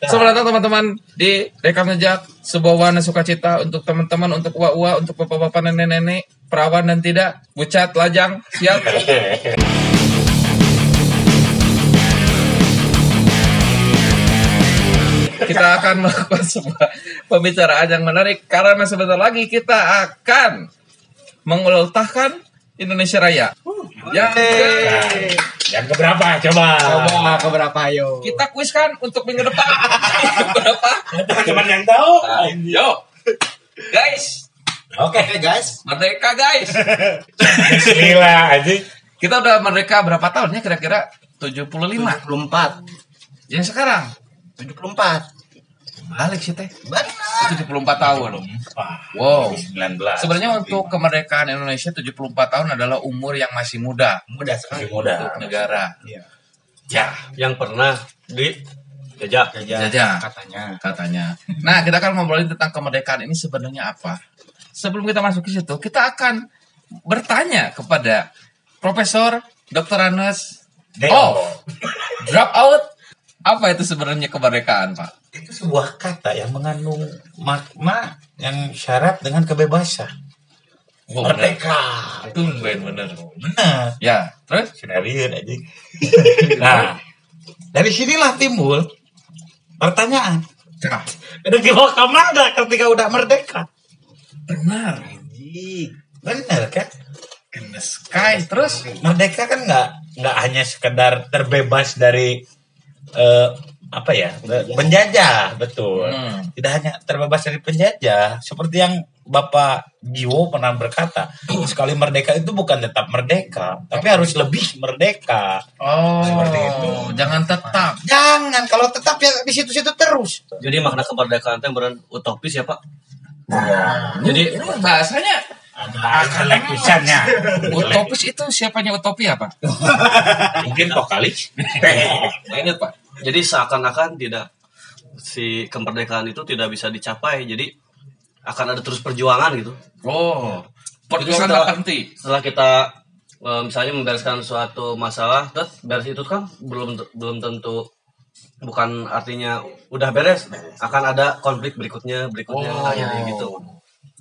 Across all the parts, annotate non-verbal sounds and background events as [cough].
Selamat datang teman-teman di Rekam Jejak Sebuah warna sukacita Untuk teman-teman, untuk uwa-uwa Untuk bapak-bapak, nenek-nenek Perawan dan tidak Bucat, lajang, siap? Kita akan [laughs] melakukan sebuah pembicaraan yang menarik Karena sebentar lagi kita akan Mengultahkan Indonesia Raya. Yang ke- Yang keberapa? Coba. Coba keberapa? Ayo? kita kuis kan untuk minggu depan. [laughs] Berapa? Teman yang tahu. yo. Guys. Oke. Oke guys, merdeka guys. Gila anjing. kita udah merdeka berapa tahun ya kira-kira? 75 74 yang sekarang. 74 balik sih teh Benar 74 tahun Wah, wow 19. sebenarnya untuk kemerdekaan Indonesia 74 tahun adalah umur yang masih muda Mudah masih sekali muda. untuk negara Iya ya yang pernah di jejak Jajah. Katanya katanya. Nah, kita akan ngobrolin tentang kemerdekaan ini sebenarnya apa. Sebelum kita masuk ke situ, kita akan bertanya kepada Profesor Dr. Deo. Oh, drop out. Apa itu sebenarnya kemerdekaan, Pak? Itu sebuah kata yang mengandung makna yang syarat dengan kebebasan. Oh, Merdeka. Tumben bener. Benar. Ya, terus? Sinarian aja. [laughs] nah, dari sinilah timbul pertanyaan. Nah, Ada dibawa ke mana ketika udah merdeka? benar. Anjing. Benar kan? In the sky. Terus? merdeka kan nggak nggak hanya sekedar terbebas dari eh, apa ya penjajah betul Hmm. tidak hanya terbebas dari penjajah seperti yang Bapak Jiwo pernah berkata [coughs] sekali merdeka itu bukan tetap merdeka tapi harus lebih merdeka Oh, Seperti itu. Jangan tetap. jangan kalau tetap ya di situ-situ terus jadi makna kemerdekaan itu beran utopis ya pak Jadi bahasanya ada lepisannya [laughs] utopis itu siapanya utopi apa? mungkin vokalis [laughs] Nah, Ingat, Pak. Jadi seakan-akan tidak si kemerdekaan itu tidak bisa dicapai. Jadi akan ada terus perjuangan gitu. Oh, perjuangan Jadi tak setelah- berhenti. setelah kita eh, misalnya membereskan suatu masalah terus beres itu kan belum belum tentu bukan artinya udah beres akan ada konflik berikutnya berikutnya Oh. akhirnya gitu.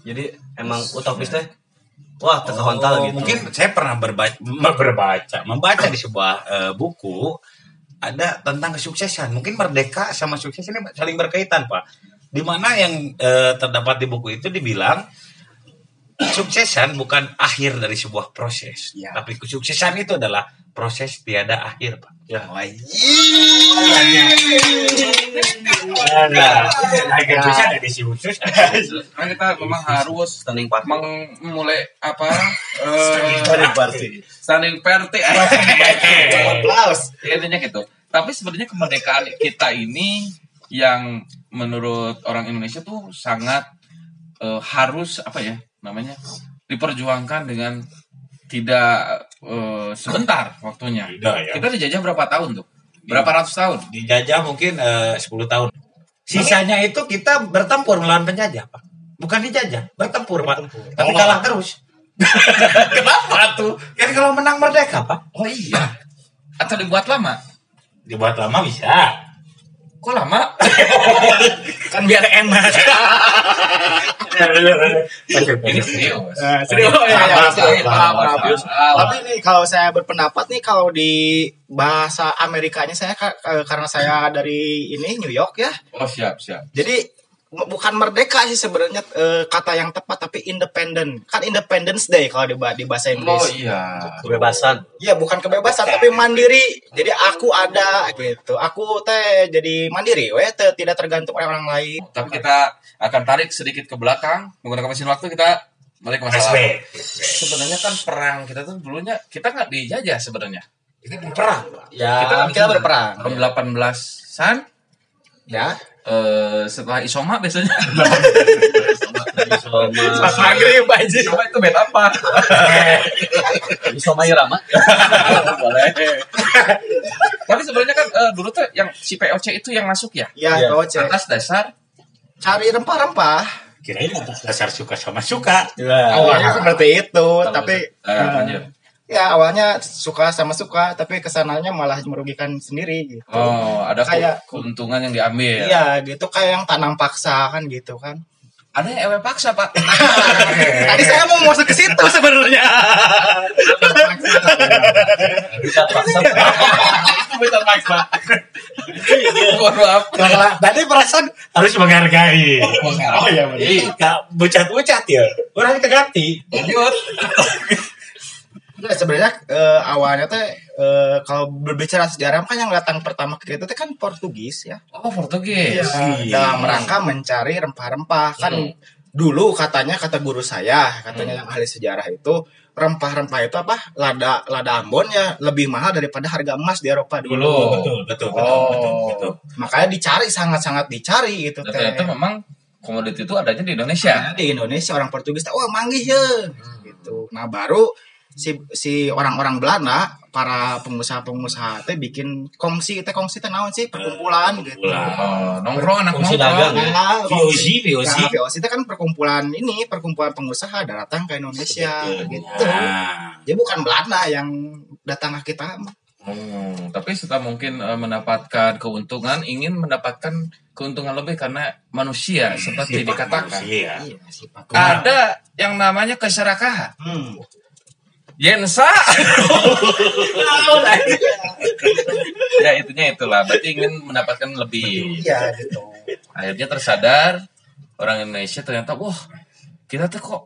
Jadi emang utopis teh wah terkehontal Oh, gitu. Mungkin saya pernah berbaca, berbaca membaca di sebuah eh, buku ada tentang kesuksesan. Mungkin merdeka sama sukses ini saling berkaitan, Pak. Di mana yang eh, terdapat di buku itu dibilang kesuksesan bukan akhir dari sebuah proses, Ya. tapi kesuksesan itu adalah proses tiada akhir, Pak. ya Nah, agak bisa dari si khusus. Karena kita memang harus standing part memulai apa? eh Standing party. Standing party. [laughs] Aplaus Ya, intinya gitu. Tapi sebenarnya kemerdekaan kita ini yang menurut orang Indonesia tuh sangat eh, harus apa ya namanya diperjuangkan dengan tidak eh, sebentar waktunya. Tidak, ya. Kita dijajah berapa tahun tuh? Berapa ratus tahun? Dijajah mungkin eh, 10 tahun. Sisanya itu kita bertempur melawan penjajah, Pak. Bukan dijajah, bertempur, Pak. Tapi kalah terus. [laughs] Kenapa tuh? Kan kalau menang merdeka, Pak. Oh iya. Atau dibuat lama? Dibuat lama bisa. Kok lama? [laughs] Kan biar enak Ini serius. Serius. Tapi nih kalau saya berpendapat nih kalau di bahasa Amerikanya saya eh, karena saya dari ini New York ya. Oh siap siap. Jadi bukan merdeka sih sebenarnya eh, kata yang tepat tapi independent. Kan Independence Day kalau di, di bahasa Oh Inggris. iya. kebebasan Iya, bukan kebebasan tapi mandiri. Jadi aku ada gitu. Aku teh jadi mandiri, we teh tidak tergantung oleh orang lain. Tapi kita akan tarik sedikit ke belakang menggunakan mesin waktu kita balik ke masa lalu. Sebenarnya kan perang kita tuh dulunya kita nggak dijajah sebenarnya. Ini perang, Pak. Ya, Kita kita, berperang. Tahun 18-an Ya. Eh, setelah Isoma biasanya. [laughs] Isoma Pas maghrib aja. Isoma itu band apa? [laughs] Isoma Irama Boleh. Tapi sebenarnya kan eh, dulu tuh yang si POC itu yang masuk ya. Ya, Iya. Coach. Atas dasar Cari rempah-rempah. Kirain atas dasar suka sama suka. Awalnya seperti itu, tapi lanjut. Ya awalnya suka sama suka tapi ke sananya malah merugikan sendiri gitu Oh, ada ke- Kayak- keuntungan yang diambil. Iya gitu kayak yang tanam paksa kan gitu kan. Ada yang ewe paksa, Pak. [laughs] Tadi saya mau masuk ke situ sebenarnya. Bisa paksa. Bukan paksa. Maaf. Nah, tadi perasaan harus menghargai. Oh, iya benar. Gak bucat-bucat ya. Orang ganti. Lanjut. [laughs] Nah, sebenarnya eh, awalnya teh eh, kalau berbicara sejarah kan yang datang pertama ke kita teh kan Portugis ya. Oh, Portugis. Iya. Dalam rangka mencari rempah-rempah kan Hmm. dulu katanya kata guru saya katanya yang ahli sejarah itu rempah-rempah itu apa lada lada Ambon ya lebih mahal daripada harga emas di Eropa dulu. Dulu. Betul, betul, betul, Oh. betul, betul. Makanya dicari sangat-sangat dicari gitu ternyata memang komoditi itu adanya di Indonesia. Nah, di Indonesia orang Portugis tahu, wah manggih ya gitu. Nah baru si si orang-orang Belanda para pengusaha-pengusaha teh bikin kongsi teh kongsi teh naon sih perkumpulan gitu. Oh, nongkrong anak nongkrong. dagang ya. Nah, VOC, VOC. Nah, VOC itu kan perkumpulan ini, perkumpulan pengusaha datang ke Indonesia gitu. Nah, Jadi bukan Belanda yang datang ke kita. mah. Hmm, tapi setelah mungkin eh, mendapatkan keuntungan, ingin mendapatkan keuntungan lebih karena manusia seperti dikatakan. Iya. Iya. Ada yang namanya keserakahan. Hmm. Yensa. [laughs] ya itunya itulah. Berarti ingin mendapatkan lebih. Iya gitu. Akhirnya tersadar orang Indonesia ternyata wah kita tuh kok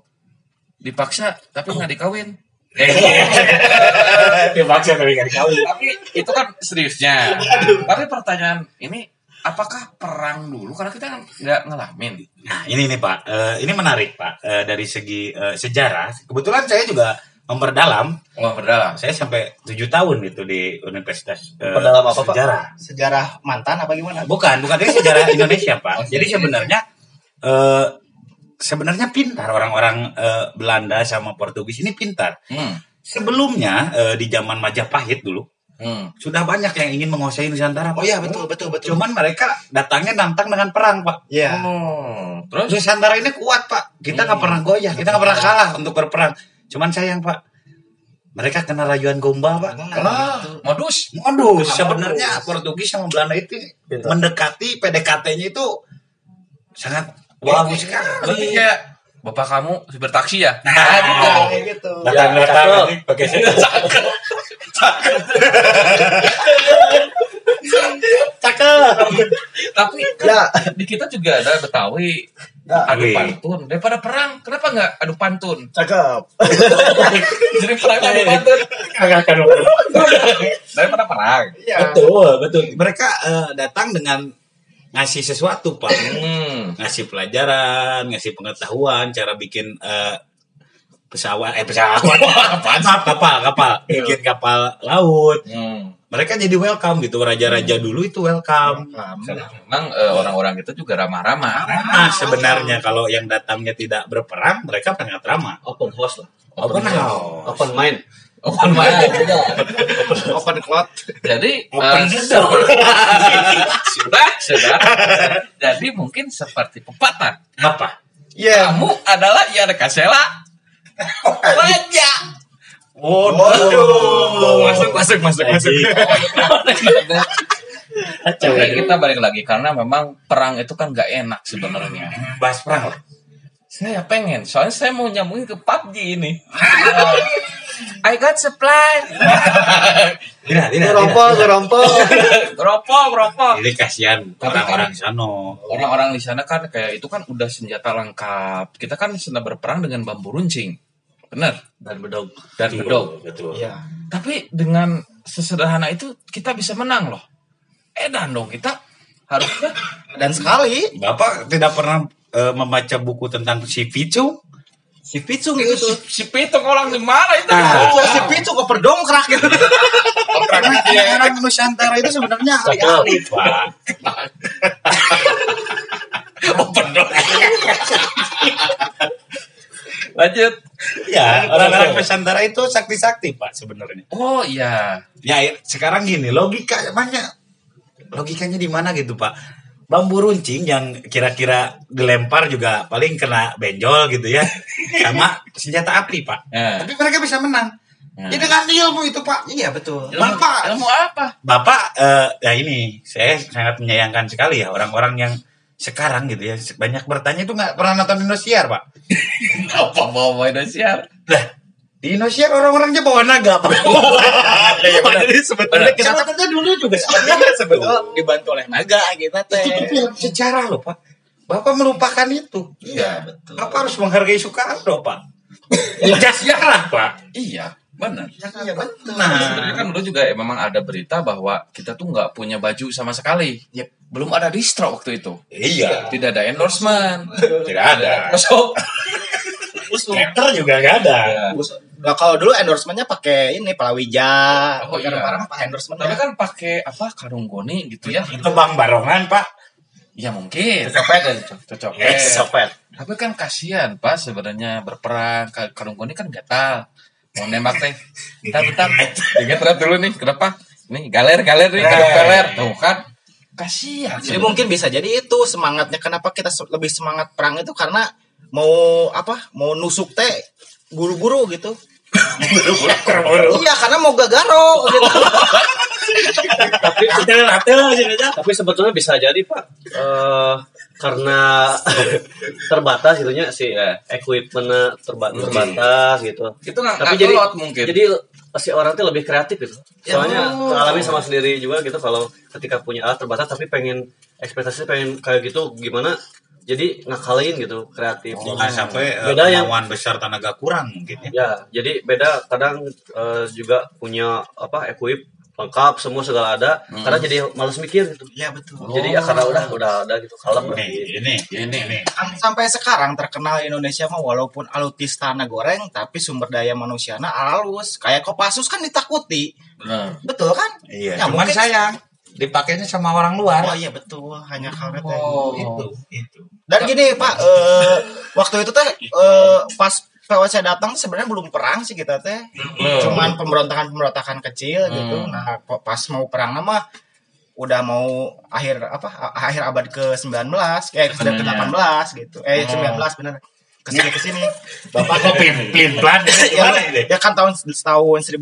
dipaksa tapi nggak dikawin. Eh, [laughs] Dipaksa tapi gak dikawin. tapi itu kan seriusnya. Tapi pertanyaan ini apakah perang dulu karena kita nggak ngalamin. Nah, ini nih Pak, Eh, ini menarik Pak Eh, dari segi sejarah. Kebetulan saya juga memperdalam. Wah berdalam. Saya sampai tujuh tahun itu di Universitas eh, Memperdalam apa, Pak? Sejarah. Sejarah mantan apa gimana? Bukan, bukan ini sejarah [laughs] Indonesia Pak. Jadi sebenarnya eh, sebenarnya pintar orang-orang eh, Belanda sama Portugis ini pintar. Hmm. Sebelumnya eh, di zaman Majapahit dulu Hmm. sudah banyak yang ingin menguasai Nusantara. Pak. Oh iya betul betul betul. Cuman mereka datangnya nantang dengan perang Pak. Iya. Oh, terus Nusantara ini kuat Pak. Kita nggak pernah goyah, kita nggak pernah kalah untuk berperang. Cuman sayang Pak, mereka kena rayuan gombal Pak. ah, modus. Modus sebenarnya Portugis sama Belanda itu mendekati PDKT-nya itu sangat bagus sekali. Berarti kayak bapak kamu bertaksi ya? Nah, gitu. Kayak gitu. Datang-datang Ya, nanti pakai [laughs] cakep. Cakep. Tapi kan Ya. di kita juga ada Betawi adu Wih. pantun. Daripada perang, kenapa nggak adu pantun? Cakep. [laughs] Jadi perang adu pantun Kagak akan daripada perang. Iya. Betul, betul. Mereka eh, datang dengan ngasih sesuatu, Pak. Hmm. Ngasih pelajaran, ngasih pengetahuan, cara bikin eh, pesawat, eh pesawat, [laughs] kapal, kapal, bikin kapal laut. Hmm. Mereka jadi welcome gitu, raja-raja dulu itu welcome. Memang eh, orang-orang itu juga ramah-ramah. Nah, sebenarnya kalau yang datangnya tidak berperang, mereka sangat ramah. Open house lah. Open house. Open mind. Open mind. [laughs] Open cloud. Jadi Open door. [laughs] sudah, sudah. Jadi mungkin seperti pepatah. Apa? Iya. Kamu adalah Yana Kasela. [laughs] Raja. Waduh. Masuk masuk masuk masuk. [laughs] Oke, kita balik lagi karena memang perang itu kan nggak enak sebenarnya. Bahas perang. Saya pengen, soalnya saya mau nyambungin ke PUBG ini. [laughs] I got supply. [laughs] Tidak, tidak, Gerompol gerompol. Geropong, geropong. Ini kasihan Tapi orang-orang di sana. Orang-orang di sana kan kayak itu kan udah senjata lengkap. Kita kan sedang berperang dengan bambu runcing. Benar. Dan bedog. Dan bedog. Betul. Iya. Tapi dengan sesederhana itu kita bisa menang loh. Edan dong kita harusnya [laughs] Dan sekali Bapak tidak pernah eh, membaca buku tentang si Picu? si Picung itu tuh. si Pitung orang di mana itu? Ah. Oh, si Picung kok berdongkrak gitu. Karena orang Nusantara itu sebenarnya ahli-ahli, [laughs] dong. [laughs] Lanjut. Ya, orang-orang Nusantara itu sakti-sakti, Pak, sebenarnya. Oh iya. Ya, sekarang gini, logika banyak. Logikanya di mana gitu, Pak? Bambu runcing yang kira-kira dilempar juga paling kena benjol gitu ya. [laughs] Sama senjata api, Pak. Nah, Tapi mereka bisa menang. Nah. Ya dengan ilmu itu Pak. Iya betul. Ilmu, Bapak. ilmu apa? Bapak, eh, ya ini saya sangat menyayangkan sekali ya orang-orang yang sekarang gitu ya banyak bertanya itu nggak pernah nonton Indosiar Pak. [laughs] Apa mau main Indosiar? Lah di Indosiar orang-orangnya bawa naga Pak. [laughs] ya, sebetulnya kita Sebetulnya dulu juga sebetulnya sebetulnya dibantu oleh naga kita teh. itu sejarah loh Pak. Bapak melupakan itu. Iya, betul. Bapak harus menghargai Soekarno Pak. Sejarah Pak. Iya, benar. Iya betul. Sebenarnya Nah, kan dulu juga ya, memang ada berita bahwa kita tuh nggak punya baju sama sekali. Yep. Belum ada distro waktu itu. iya, Tidak ada endorsement. tidak ada. Masuk. Meter juga nggak ada. Nah, kalau dulu endorsementnya pakai ini Palawija, Oh, iya. apa endorsement Tapi kan pakai apa karung goni gitu ya? Itu Bang Barongan Pak. Ya mungkin. Copet ya. Yes. Tapi kan kasihan pas sebenarnya berperang Ka- karung goni kan gatal. Mau nembak teh. Bentar bentar. Ingat rap dulu nih. Kenapa? Nih galer galer nih karung galer. Tuh kan. Kasihan. Jadi mungkin bisa jadi itu semangatnya kenapa kita lebih semangat perang itu karena mau apa? Mau nusuk teh buru-buru gitu. Buru-buru. Iya, karena mau gagaro gitu. Tapi tapi sebetulnya bisa jadi pak Eh, karena [laughs] terbatas gitunya si equipment terba- terbatas gitu. Itu tapi jadi mungkin. jadi si orang tuh lebih kreatif gitu. Soalnya alami sama sendiri juga gitu kalau ketika punya alat terbatas tapi pengen ekspektasi pengen kayak gitu gimana jadi ngakalin gitu kreatif. Jangan sampai eh, Beda yang- kemauan besar tenaga kurang mungkin ya. ya jadi beda. Kadang eh, juga punya apa equip lengkap semua segala ada karena jadi males mikir gitu Iya, betul. jadi ya karena udah udah ada gitu kalem Ini, ini, Ini. ini. Sampai sekarang terkenal Indonesia mah walaupun alutis tanah goreng tapi sumber daya manusianya halus. Kayak Kopassus kan ditakuti. Benar. Betul kan? Iya, Ya, cuman mungkin- sayang dipakainya sama orang luar. Oh iya betul, hanya karena teh. Oh. Itu, itu. Dan gini Pak, eh, waktu itu teh eh, pas POC datang sebenarnya belum perang sih kita teh. Cuman pemberontakan-pemberontakan kecil gitu. Hmm. Nah, po- pas mau perang nama udah mau akhir apa akhir abad ke-19 kayak ke Sebenarnya. 18 gitu. Eh Oh. 19 bener. Ke sini ke sini. Bapak kok plin plin plan [laughs] ya, ya kan tahun tahun 1800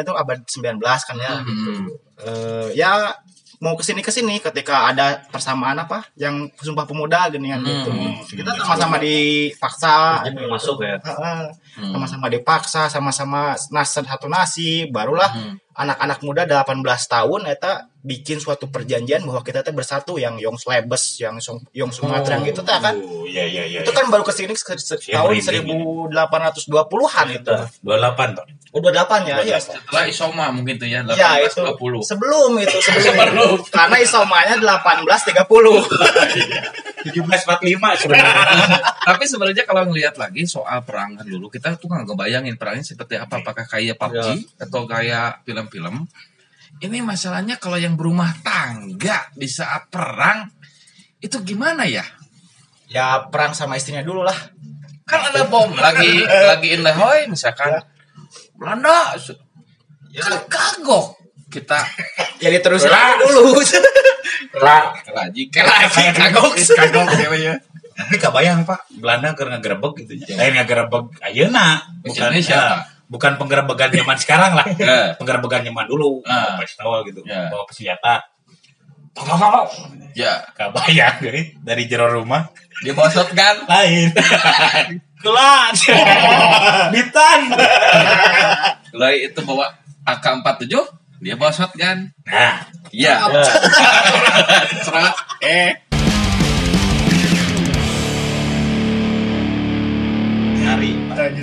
itu abad 19 kan ya. Hmm. Eh, ya mau ke sini ke sini ketika ada persamaan apa yang sumpah pemuda gini kan gitu. Hmm. Kita sama-sama dipaksa masuk ya Heeh. Sama-sama dipaksa sama-sama nas satu nasi barulah Hmm. anak-anak muda 18 tahun eta bikin suatu perjanjian bahwa kita teh bersatu yang Yong Swebes yang Song- Yong Sumatra Oh. gitu teh kan Oh, iya iya iya. itu kan baru ke sini se- se- tahun merinding 1820-an itu 28 toh. oh 28 ya iya Setelah Isoma mungkin tuh ya. Ya itu 1820. sebelum itu sebelum karena isomanya 1830 [laughs] 1745 sebenarnya. Tapi sebenarnya kalau ngelihat lagi soal perang dulu kita tuh nggak ngebayangin perangnya seperti apa. Apakah kayak PUBG atau kayak film-film. Ini masalahnya kalau yang berumah tangga di saat perang itu gimana ya? ya perang sama istrinya dulu lah. Kan ada bom lagi lagi in the hoy misalkan. Belanda kan kagok kita [laughs] jadi terus Lah. dulu Lah, lagi lagi kagok kagok ya. tapi kebayang Pak, Belanda keur ngagerebeg gitu. Lain ngagerebeg ayeuna, bukan Indonesia, ya, bukan penggerebegan zaman sekarang lah. Ya. Penggerebegan zaman dulu, Ah. pistol gitu, Ya. bawa senjata. Tok, tok. Ya, dari dari jero rumah dia bawa shotgun. lain. Kelas. Bitan. Lalu itu bawa AK-47, dia bawa shotgun. Nah, Iya. ya. [laughs] Serat. Eh. nyari.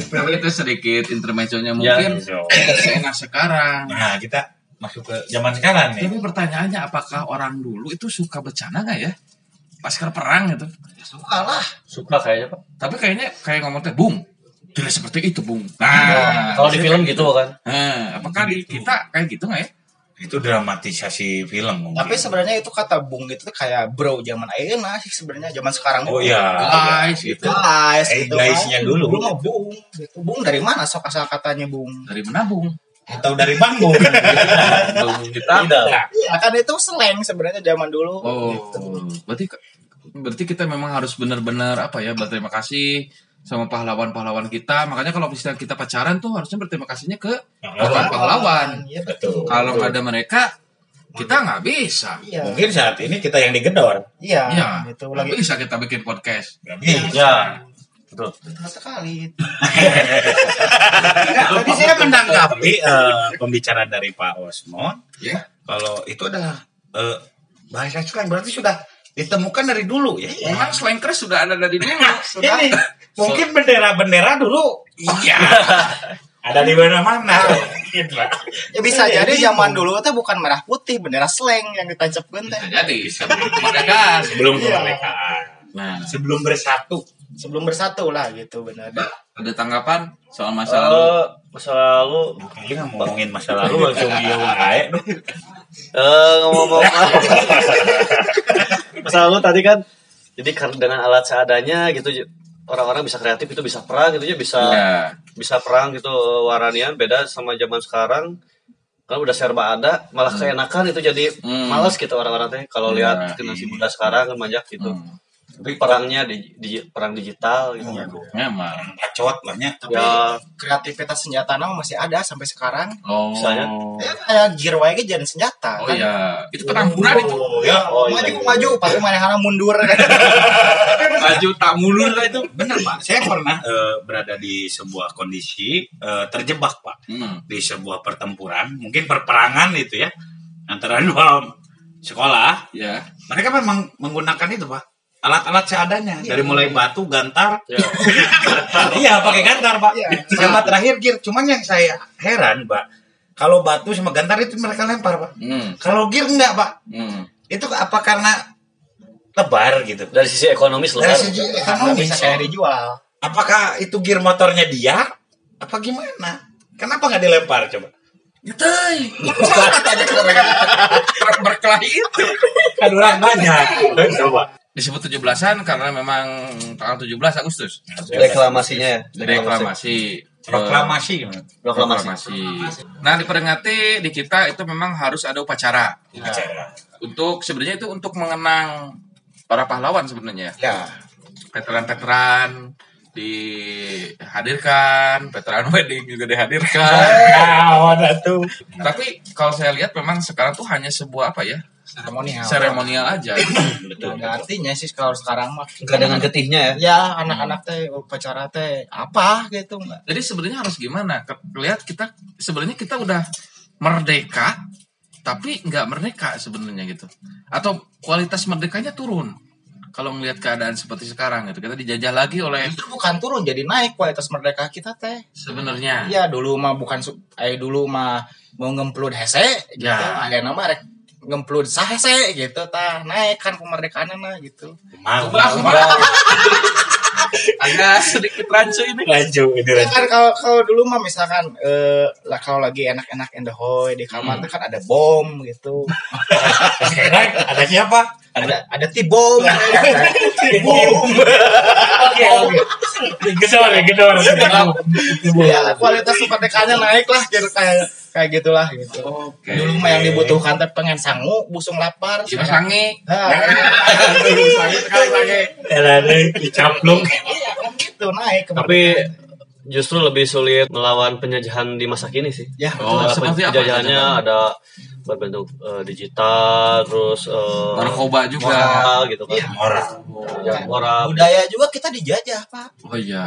Tapi itu sedikit intermezzonya Ya, mungkin so. seenak sekarang. Nah, kita masuk ke zaman sekarang nih. Tapi pertanyaannya apakah orang dulu itu suka bercanda nggak ya? Pas ke perang gitu. suka lah suka kayaknya pak Tapi kayaknya kayak ngomong teh, Bung. Tidak seperti itu, Bung. Nah, kalau di film gitu kan nah, apakah di kita kayak gitu nggak ya? Itu dramatisasi film mungkin. Tapi sebenarnya itu kata Bung gitu tuh kayak bro zaman ayeuna sih sebenarnya zaman sekarang Oh itu. iya. Guys, gitu. Guys, Eh, gitu guysnya kan. dulu. Dulu mah Bung. Gitu. Bung dari mana sok asal katanya Bung? Dari mana, Bung? Atau dari Bang Bung. [laughs] Bung kita. tidak Iya kan itu slang sebenarnya zaman dulu. Oh, Gitu. berarti berarti kita memang harus benar-benar apa ya berterima kasih sama pahlawan-pahlawan kita. Makanya kalau misalnya kita pacaran tuh harusnya berterima kasihnya ke Pahlawan. bukan pahlawan. Iya Betul. Kalau nggak ada mereka, kita nggak bisa. Iya. Mungkin saat ini kita yang digedor. Iya. Iya, Itu nggak lagi bisa kita bikin podcast. Gak bisa. Ya. Betul. betul sekali. [laughs] Nah, tadi saya menanggapi eh, pembicaraan dari Pak Osmo. Ya, Kalau itu adalah eh, bahasa slang berarti sudah ditemukan dari dulu ya. memang slang crash sudah ada dari dulu. Sudah. Ini mungkin bendera-bendera dulu Iya. [laughs] ada di mana-mana. Gitu, Pak. Ya bisa jadi zaman dulu teh bukan merah putih, bendera slang yang ditancapkan teh. Bisa jadi sebelum kemerdekaan. Sebelum Iya. kemerdekaan. Nah, Sebelum bersatu. Sebelum bersatu lah gitu benar. ada tanggapan soal masa lalu? Eh, masa lalu Kayaknya ngomongin masa lalu [laughs] langsung iya wae. eh ngomong [laughs] masa lalu tadi kan jadi karena dengan alat seadanya gitu orang-orang bisa kreatif itu bisa perang gitu ya bisa Ya. bisa perang gitu waranian beda sama zaman sekarang kan udah serba ada malah keenakan itu jadi Hmm. males gitu orang-orang teh kalau Ya, lihat generasi muda sekarang kan banyak gitu Hmm. Tapi perangnya di, di- perang digital gitu Memang. Bacot banyak. Tapi ya kreativitas senjata nama masih ada sampai sekarang. Oh. Misalnya? Ya, kayak gear wae jadi senjata. Oh kan. iya, itu pertempuran itu. Oh, ya. Oh, iya, maju iya. maju pasti mana mundur. [laughs] Maju tak mundur lah itu. Benar Pak, saya pernah eh, berada di sebuah kondisi eh, terjebak Pak Hmm. di sebuah pertempuran, mungkin perperangan itu ya antara [laughs] dua sekolah. Ya. Mereka memang menggunakan itu Pak alat-alat seadanya dari mulai batu, gantar, ya iya pakai gantar Pak. Iya. Sama terakhir gear, cuman yang saya heran Pak, kalau batu sama gantar itu mereka lempar Pak. Hmm. Kalau gear enggak Pak, Hmm. itu apa karena lebar gitu? dari sisi ekonomis loh Dari kan segi Karena ekonomi, bisa kayak dijual. apakah itu gear motornya dia apa gimana kenapa nggak dilempar coba Ngetai. tanya ke mereka berkelahi itu. kan orang banyak coba Disebut 17-an karena memang tanggal 17 Agustus. reklamasinya ya Reklamasi. proklamasi gimana? proklamasi Nah, diperingati di kita itu memang harus ada upacara. Bicara. Untuk sebenarnya itu untuk mengenang para pahlawan sebenarnya. Ya. Veteran-veteran dihadirkan, veteran [laughs] wedding juga dihadirkan. [laughs] Ada tuh. Tapi kalau saya lihat memang sekarang tuh hanya sebuah apa ya? Seremonial. Seremonial aja. Betul. Nggak artinya sih kalau sekarang mah. Nggak dengan getihnya ya Ya anak-anak teh upacara teh apa gitu enggak. Jadi sebenarnya harus gimana? Ke- Lihat kita sebenarnya kita udah merdeka tapi nggak merdeka sebenarnya gitu. Atau kualitas merdekanya turun. Kalau melihat keadaan seperti sekarang gitu. Kita dijajah lagi oleh Itu bukan turun jadi naik kualitas merdeka kita teh. sebenarnya. Ya dulu mah bukan eh dulu mah mau ngemplud hese gitu. Ya. Ada nama rek ngemplud sahese gitu tah naik kan kemerdekaan mah gitu. Bah, bah. [laughs] Agak sedikit rancu ini. Laju ini Ya laju. kan kalau kalau dulu mah misalkan eh lah kalau lagi enak-enak endehoy di kamar Hmm. tuh kan ada bom gitu. [laughs] Ada siapa? Ada ada tibom. Bum. Oke oke. Gedor gedor. ya kualitas kemerdekaannya naik lah gitu kayak kayak gitulah gitu. Oke. Dulu mah yang dibutuhkan teh pengen sangu, busung lapar. Sange. Nah, sange sange. Ada dicaplung. Iya gitu [laughs] naik tapi justru lebih sulit melawan penjajahan di masa kini sih ya Oh, seperti apa penjajahannya penjajahan? ada berbentuk eh, digital terus eh, Narkoba juga. moral gitu kan Iya. Orang. Ya, moral budaya juga kita dijajah pak. Oh iya.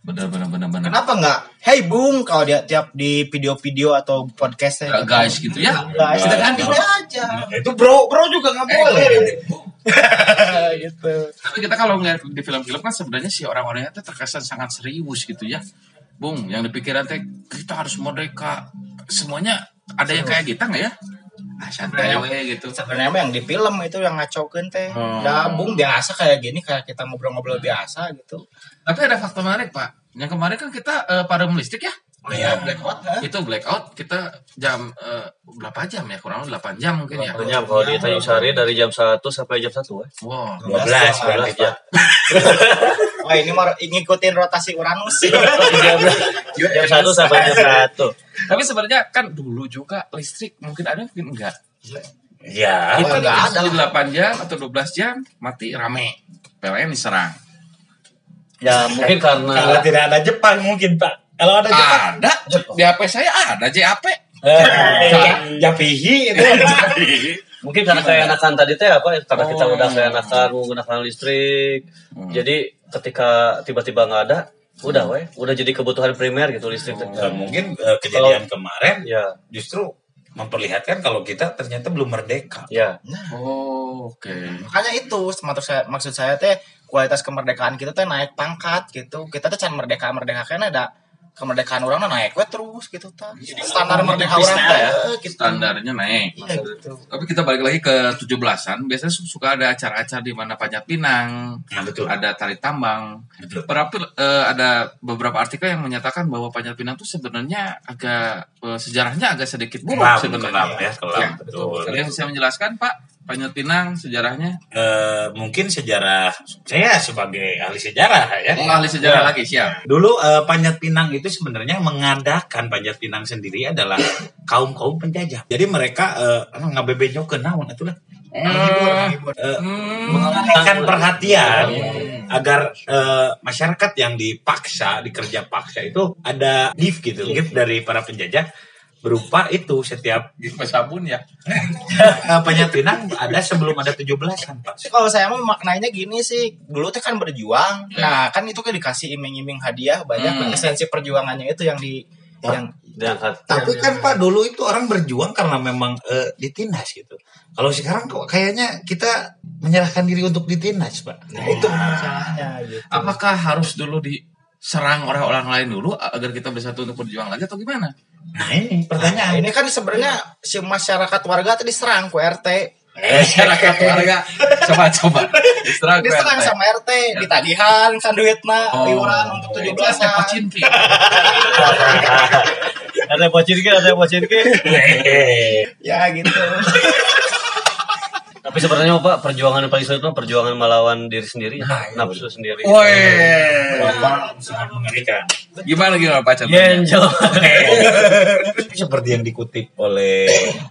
Benar benar benar benar. Kenapa nggak? Hey bung, kalau dia tiap di video-video atau podcast Nggak guys gitu ya. guys, dengan dia aja. Itu bro bro juga nggak boleh. [laughs] gitu. Tapi kita kalau ngeliat di film-film kan sebenarnya si orang-orangnya tuh terkesan sangat serius gitu ya. Bung, yang dipikiran teh kita harus merdeka. Semuanya ada yang kayak kita nggak ya? Ah, santai we gitu. Sebenarnya mah yang di film itu yang ngacokeun teh. Oh. Ya bung biasa kayak gini kayak kita ngobrol-ngobrol biasa gitu. Tapi ada faktor menarik, Pak. Yang kemarin kan kita eh, pada listrik ya. Oh iya, blackout ha? Itu blackout kita jam eh, berapa jam ya? Kurang lebih 8 jam mungkin ya. Jam kalau di Tanjung Sari dari jam 1 sampai jam 1 ya. Wow. 12 berarti Pak. [laughs] Wah ini mau ngikutin rotasi Uranus. jam 1 sampai jam 1 Tapi sebenarnya kan dulu juga listrik mungkin ada mungkin enggak. Ya. Kita enggak ada di 8 jam atau 12 jam mati rame. PLN diserang. Ya mungkin Kalau karena tidak ada Jepang mungkin Pak. Kalau ada Jepang, Ada di HP saya ada JAP. Eh, Japihi itu. mungkin karena keenakan tadi teh apa? Karena kita Oh. udah keenakan menggunakan listrik. Jadi ketika tiba-tiba nggak ada, udah weh, udah jadi kebutuhan primer gitu listrik. Eh, mungkin eh, kejadian kemarin Ya, justru memperlihatkan kalau kita ternyata belum merdeka. ya. Oh, oke. makanya itu maksud saya maksud saya teh kualitas kemerdekaan kita teh naik pangkat gitu kita teh can merdeka merdeka kan ada kemerdekaan orang naik we terus gitu ta standar merdeka orang ya. gitu Standarnya naik. iya gitu Tapi kita balik lagi ke 17-an, biasanya su- suka ada acara-acara di mana panjat pinang, Nah, betul. ada tali tambang. Betul. Berapa eh, ada beberapa artikel yang menyatakan bahwa panjat pinang itu sebenarnya agak eh, sejarahnya agak sedikit buruk Kelam, sebenarnya. kelam ya, kelam, Ya, betul. Kalian bisa menjelaskan, Pak, panjat pinang sejarahnya? Eh, mungkin sejarah saya sebagai ahli sejarah ya. Oh, ahli sejarah lagi, siap. Dulu eh, Panjat Pinang itu sebenarnya mengadakan Panjat Pinang sendiri adalah kaum kaum penjajah. Jadi mereka eh, ngabebenyokeun naon atulah. Eh, Eh, hmm, mengalihkan perhatian agar eh, masyarakat yang dipaksa dikerja paksa itu ada gift gitu gift dari para penjajah berupa itu setiap Gitu sabun ya. eh, Panjat Pinang ada sebelum ada 17-an Pak. Kalau saya mah maknanya gini sih dulu teh kan berjuang nah kan itu kan dikasih iming-iming hadiah banyak Hmm. esensi perjuangannya itu yang di yang Diangkat. Tapi kan Pak dulu itu orang berjuang karena memang eh, ditindas gitu. Kalau sekarang kok kayaknya kita menyerahkan diri untuk ditindas Pak. nah itu masalahnya gitu Apakah harus dulu diserang oleh orang lain dulu agar kita bersatu untuk berjuang lagi atau gimana? Nah ini Nah, pertanyaan. ini kan sebenarnya si masyarakat warga tadi diserang ku RT Masyarakat warga coba coba diserang RT. sama RT ditagihan kan duitna Oh. iuran untuk tujuh Itu ada belasan Pacinki. ada yang pocin ke, ada [laughs] yang pocin ke. ya gitu [laughs] Tapi sebenarnya Pak, perjuangan yang paling sulit itu perjuangan melawan diri sendiri, Nah, iya, nafsu sendiri. Woi. Bapak sangat mengerikan. Gimana gimana Pak contohnya? Genjel. Seperti yang dikutip oleh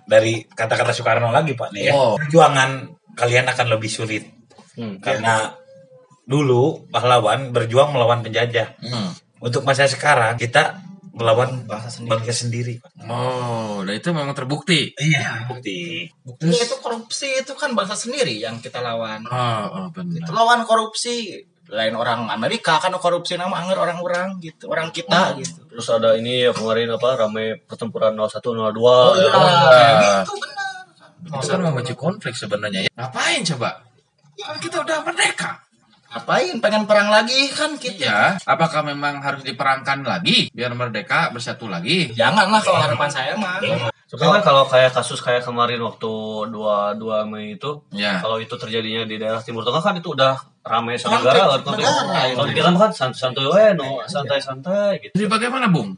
dari kata-kata Soekarno lagi Pak nih ya. Oh. Perjuangan kalian akan lebih sulit Hmm. karena dulu pahlawan berjuang melawan penjajah. Hmm. Untuk masa sekarang kita melawan Bangsa sendiri. bangsa sendiri. Oh, nah itu memang terbukti. Iya, bukti. Buktinya itu korupsi itu kan bangsa sendiri yang kita lawan Oh, oh Kita benar. lawan korupsi lain orang Amerika kan korupsi nama anggar orang-orang gitu orang kita gitu Terus ada ini ya kemarin apa rame pertempuran 01 02 oh, ya. iya. gitu benar Itu kan memicu konflik sebenarnya ya. Ngapain coba? Kan kita udah merdeka. Ngapain pengen perang lagi kan kita Ya, apakah memang harus diperangkan lagi biar merdeka bersatu lagi? janganlah kalau harapan saya mah Sebenarnya kan kalau kayak kasus kayak kemarin waktu 22 Mei itu, Ya. kalau itu terjadinya di daerah Timur Tengah kan itu udah ramai negara kan konflik. negara, Kalau di kita kan santai-santai we, no, santai-santai gitu. Jadi bagaimana, Bung?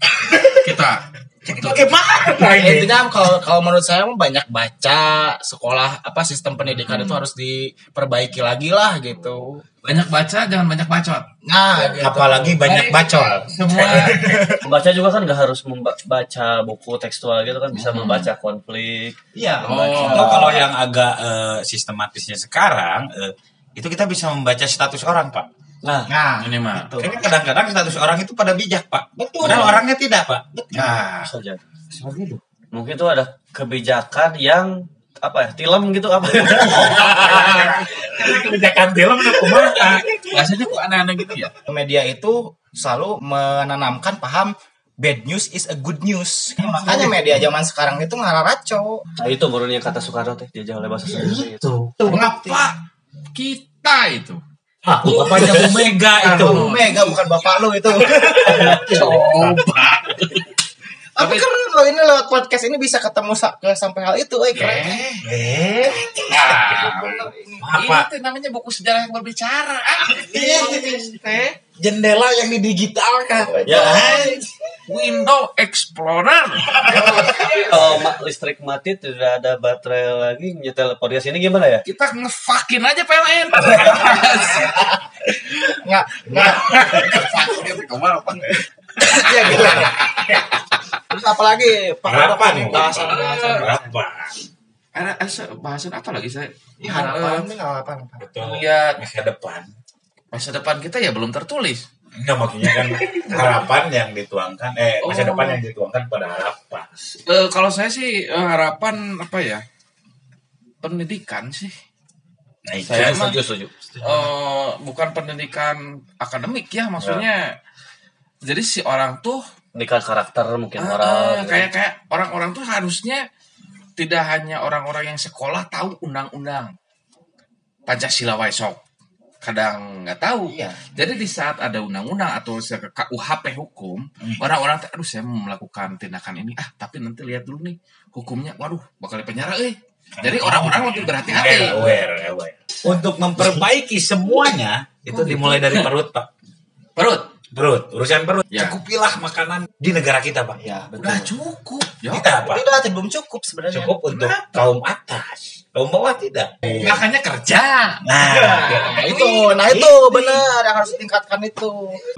[laughs] kita Bagaimana Ya, intinya kalau kalau menurut saya banyak baca sekolah apa sistem pendidikan itu harus diperbaiki lagi lah gitu banyak baca, jangan banyak bacot. nah gitu. Apalagi banyak bacot. Semua [laughs] Membaca juga kan gak harus membaca buku tekstual gitu kan bisa membaca konflik. iya Oh. Atau kalau yang agak eh, sistematisnya sekarang eh, itu kita bisa membaca status orang, Pak. Nah, nah ini mah. itu Kayaknya kadang-kadang status orang itu pada bijak, Pak. Betul. Padahal orangnya tidak, Pak. Nah, saja. Seperti itu. Mungkin itu ada kebijakan yang apa ya, tilam gitu apa [laughs] ya? Kebijakan film udah kumaha. rasanya kok aneh-aneh gitu ya? media itu selalu menanamkan paham bad news is a good news makanya media zaman sekarang itu ngararaco Nah, itu barunya kata Soekarno teh dijajah oleh bahasa sendiri. Itu. Mengapa kita itu? Ah, bapaknya Bu Mega itu. itu mega bukan bapak lu itu Coba. tapi keren lo ini lewat podcast ini bisa ketemu sa- ke sampai hal itu eh keren Eh, Nah, Apa? itu namanya buku sejarah yang berbicara. Ah, Teh. jendela yang didigitalkan. Ya, Window Explorer. kalau ma- listrik mati tidak ada baterai lagi nyetel podcast ini gimana ya? Kita ngefakin aja PLN. nggak nggak Ngefakin itu ke mana, Pak? ya gitu terus apalagi pak Harapan. bahasan bahasan Berapa? Ada ada bahasan apa lagi saya? harapan apa apa Betul. Lihat Masa depan. masa depan kita ya belum tertulis. Enggak maksudnya kan [laughs] harapan yang dituangkan eh masa Oh. depan yang dituangkan pada harapan. Eh, kalau saya sih eh, harapan apa ya? Pendidikan sih. Nah, itu Saya kan mah- setuju setuju eh bukan pendidikan akademik ya maksudnya. Jadi si orang tuh pendidikan karakter mungkin ah, orang kayak kayak orang-orang tuh harusnya tidak hanya orang-orang yang sekolah tahu undang-undang Pancasila wae sok. Kadang nggak tahu. Iya. Jadi di saat ada undang-undang atau KUHP hukum, Hmm. orang-orang teh, aduh saya mau melakukan tindakan ini, ah tapi nanti lihat dulu nih hukumnya, waduh bakal dipenjara eh. Jadi orang-orang lebih berhati-hati. Untuk memperbaiki semuanya itu Oh, gitu. dimulai dari perut, Pak. Perut. Perut, urusan perut. Ya. Cukupilah makanan di negara kita, Pak. Ya, betul. Udah cukup. Ya. Tidak, Pak. Tidak, belum cukup sebenarnya. Cukup untuk kaum atas. Bawah tidak. Makanya kerja. Nah, Nah itu, nah itu benar yang harus ditingkatkan itu.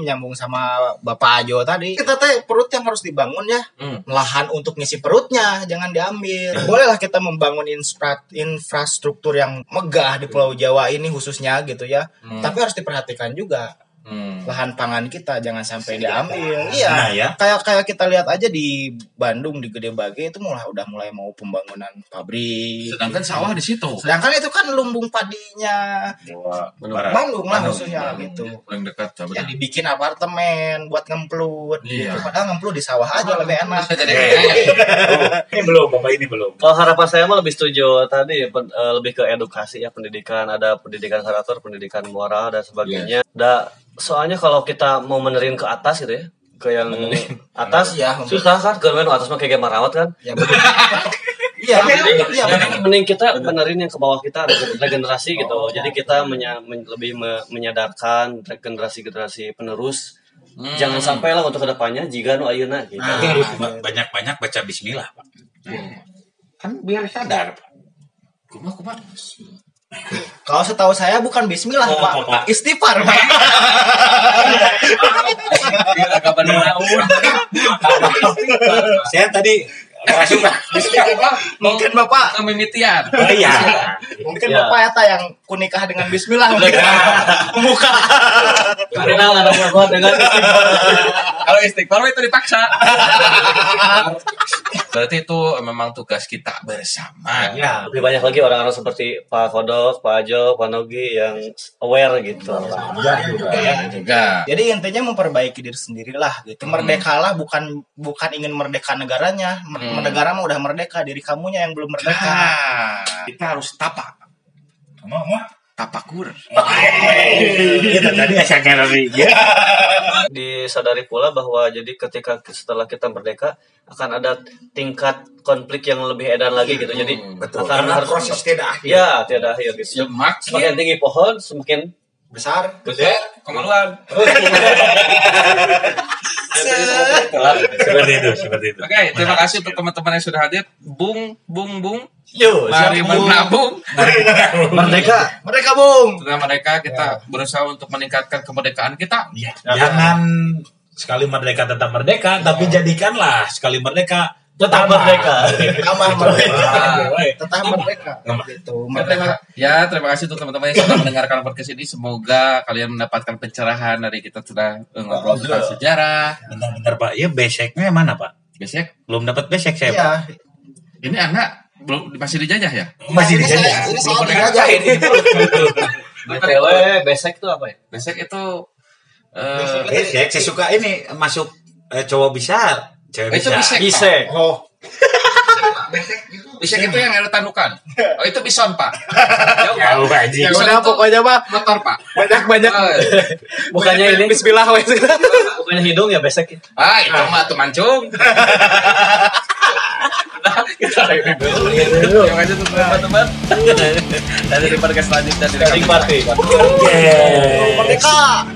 Menyambung sama Bapak Ajo tadi. Kita teh perut yang harus dibangun ya. Hmm. Lahan untuk ngisi perutnya jangan diambil. Bolehlah kita membangun infra- infrastruktur yang megah di Pulau Jawa ini khususnya gitu ya. Hmm. Tapi harus diperhatikan juga Hmm. lahan pangan kita jangan sampai diambil. Iya. Nah, ya. Kayak kayak kita lihat aja di Bandung di Gede Bage itu mulai udah mulai mau pembangunan pabrik. Sedangkan sawah di situ. Sedangkan itu kan lumbung padinya Jawa. Bandung lah Bandung. khususnya gitu. Paling dekat coba. Ya dibikin apartemen buat ngemplut Iya. gitu. Padahal ngemplut di sawah aja lebih enak. Jadi Eh, [laughs] oh, ini belum, Bapak ini belum. Kalau harapan saya mah lebih setuju tadi pen- eh, lebih ke edukasi ya pendidikan ada pendidikan karakter, pendidikan moral dan sebagainya. Da, soalnya kalau kita mau menerin ke atas gitu ya, ke yang atas Iya, susah kan ke yang atas mah kayak marawat kan. Ya betul. Iya, iya. Jadi mending kita benerin yang ke bawah kita regen- regenerasi gitu. Jadi kita menya- men- lebih me- menyadarkan generasi-generasi penerus. Hmm. Jangan sampai lah untuk ke depannya jika nu ayeuna gitu. Nah. Ba- banyak-banyak baca bismillah, Pak. Kan biar sadar, Pak. Kumah kumah. Kalau setahu saya bukan bismillah, Oh, Pak. Pak. Istighfar, Pak. Biar agak benar. Saya tadi ngerasa Mungkin Bapak Kemimitian. Oh, iya. mungkin Ya. Bapak eta yang kunikah dengan bismillah mungkin. Muka. Kenal anak gua dengan Kalau istighfar itu dipaksa. Berarti itu memang tugas kita bersama. Ya, lebih banyak lagi orang-orang seperti Pak Kodok, Pak Ajo, Pak Nogi yang aware gitu. Ya, juga. Jadi intinya memperbaiki diri sendirilah gitu. Merdekalah bukan bukan ingin merdeka negaranya. Hmm. Negara mah udah merdeka, diri kamunya yang belum merdeka. Nah, kita harus tapak. Tapakur. Kita [laughs] tadi asalnya dari ya. Disadari pula bahwa jadi ketika setelah kita merdeka akan ada tingkat konflik yang lebih edan lagi gitu. Jadi Betul. akan Karena harus proses tidak akhir. ya tidak akhir gitu. Ya makin tinggi pohon semakin Besar. gede kemaluan. [laughs] Seperti itu, seperti itu. Oke, terima kasih untuk teman-teman yang sudah hadir. Bung, bung, bung. Yo, Mari menabung. Merdeka. Merdeka, Bung. Dengan mereka kita berusaha untuk meningkatkan kemerdekaan kita. Ya, jangan sekali merdeka tetap merdeka, tapi jadikanlah sekali merdeka tetap merdeka. Tambah merdeka. Ah. Tetap merdeka. Gitu. Ya, terima, ya, terima kasih untuk teman-teman yang sudah mendengarkan podcast ini. Semoga kalian mendapatkan pencerahan dari kita sudah eh, ngobrol tentang sejarah. Bentar-bentar Pak, ya beseknya mana Pak? Besek, Belum dapat besek saya Pak. Iya. ini anak belum masih dijajah ya? Masih dijajah. Ini Belum dijajah ini. [laughs] BTW besek itu apa ya? Besek itu eh Besek, saya suka ini masuk eh, cowok bisa, cewek itu bisa. Bisek. Oh, Bisek itu yang ada tandukan. Oh, itu bison, Pak. [laughs] Ya, lu Pak Haji. ya udah pokoknya Pak. motor, Pak. Banyak-banyak. Eh, Bukannya ini Bismillah wes. bukannya hidung ya besek. Ah, itu mah tuh mancung. Nah, kita akhiri dulu. Terima kasih untuk teman-teman. Dan di podcast selanjutnya di party. Oke. Merdeka.